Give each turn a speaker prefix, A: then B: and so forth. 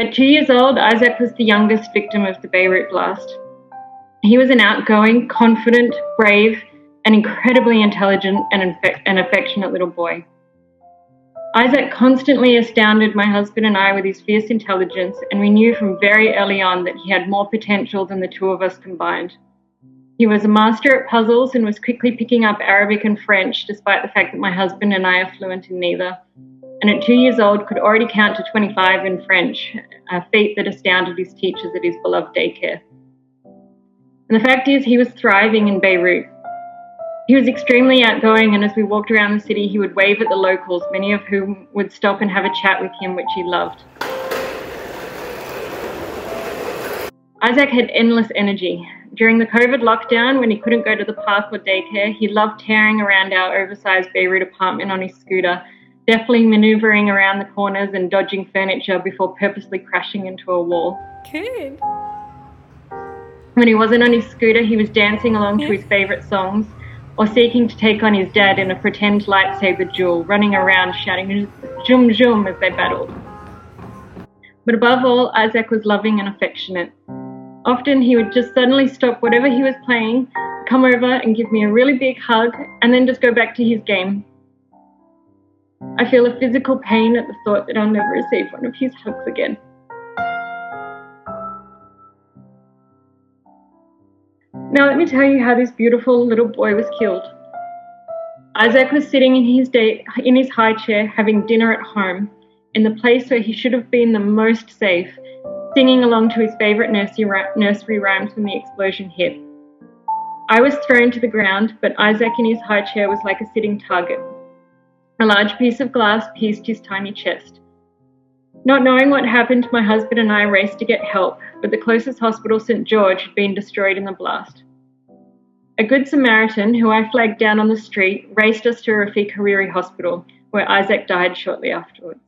A: At two years old, Isaac was the youngest victim of the Beirut blast. He was an outgoing, confident, brave, and incredibly intelligent and, and affectionate little boy. Isaac constantly astounded my husband and I with his fierce intelligence, and we knew from very early on that he had more potential than the two of us combined. He was a master at puzzles and was quickly picking up Arabic and French, despite the fact that my husband and I are fluent in neither. And at two years old, could already count to 25 in French, a feat that astounded his teachers at his beloved daycare. And the fact is, he was thriving in Beirut. He was extremely outgoing, and as we walked around the city, he would wave at the locals, many of whom would stop and have a chat with him, which he loved. Isaac had endless energy. During the COVID lockdown, when he couldn't go to the park or daycare, he loved tearing around our oversized Beirut apartment on his scooter, deftly maneuvering around the corners and dodging furniture before purposely crashing into a wall.
B: Good.
A: When he wasn't on his scooter, he was dancing along yeah. to his favourite songs or seeking to take on his dad in a pretend lightsaber duel, running around shouting "Jum Jum" as they battled. But above all, Isaac was loving and affectionate. Often he would just suddenly stop whatever he was playing, come over and give me a really big hug, and then just go back to his game. I feel a physical pain at the thought that I'll never receive one of his hugs again. Now, let me tell you how this beautiful little boy was killed. Isaac was sitting in his, day, in his high chair having dinner at home, in the place where he should have been the most safe, singing along to his favourite nursery, nursery rhymes when the explosion hit. I was thrown to the ground, but Isaac in his high chair was like a sitting target. A large piece of glass pierced his tiny chest. Not knowing what happened, my husband and I raced to get help, but the closest hospital, St. George, had been destroyed in the blast. A good Samaritan, who I flagged down on the street, raced us to Rafiq Hariri Hospital, where Isaac died shortly afterwards.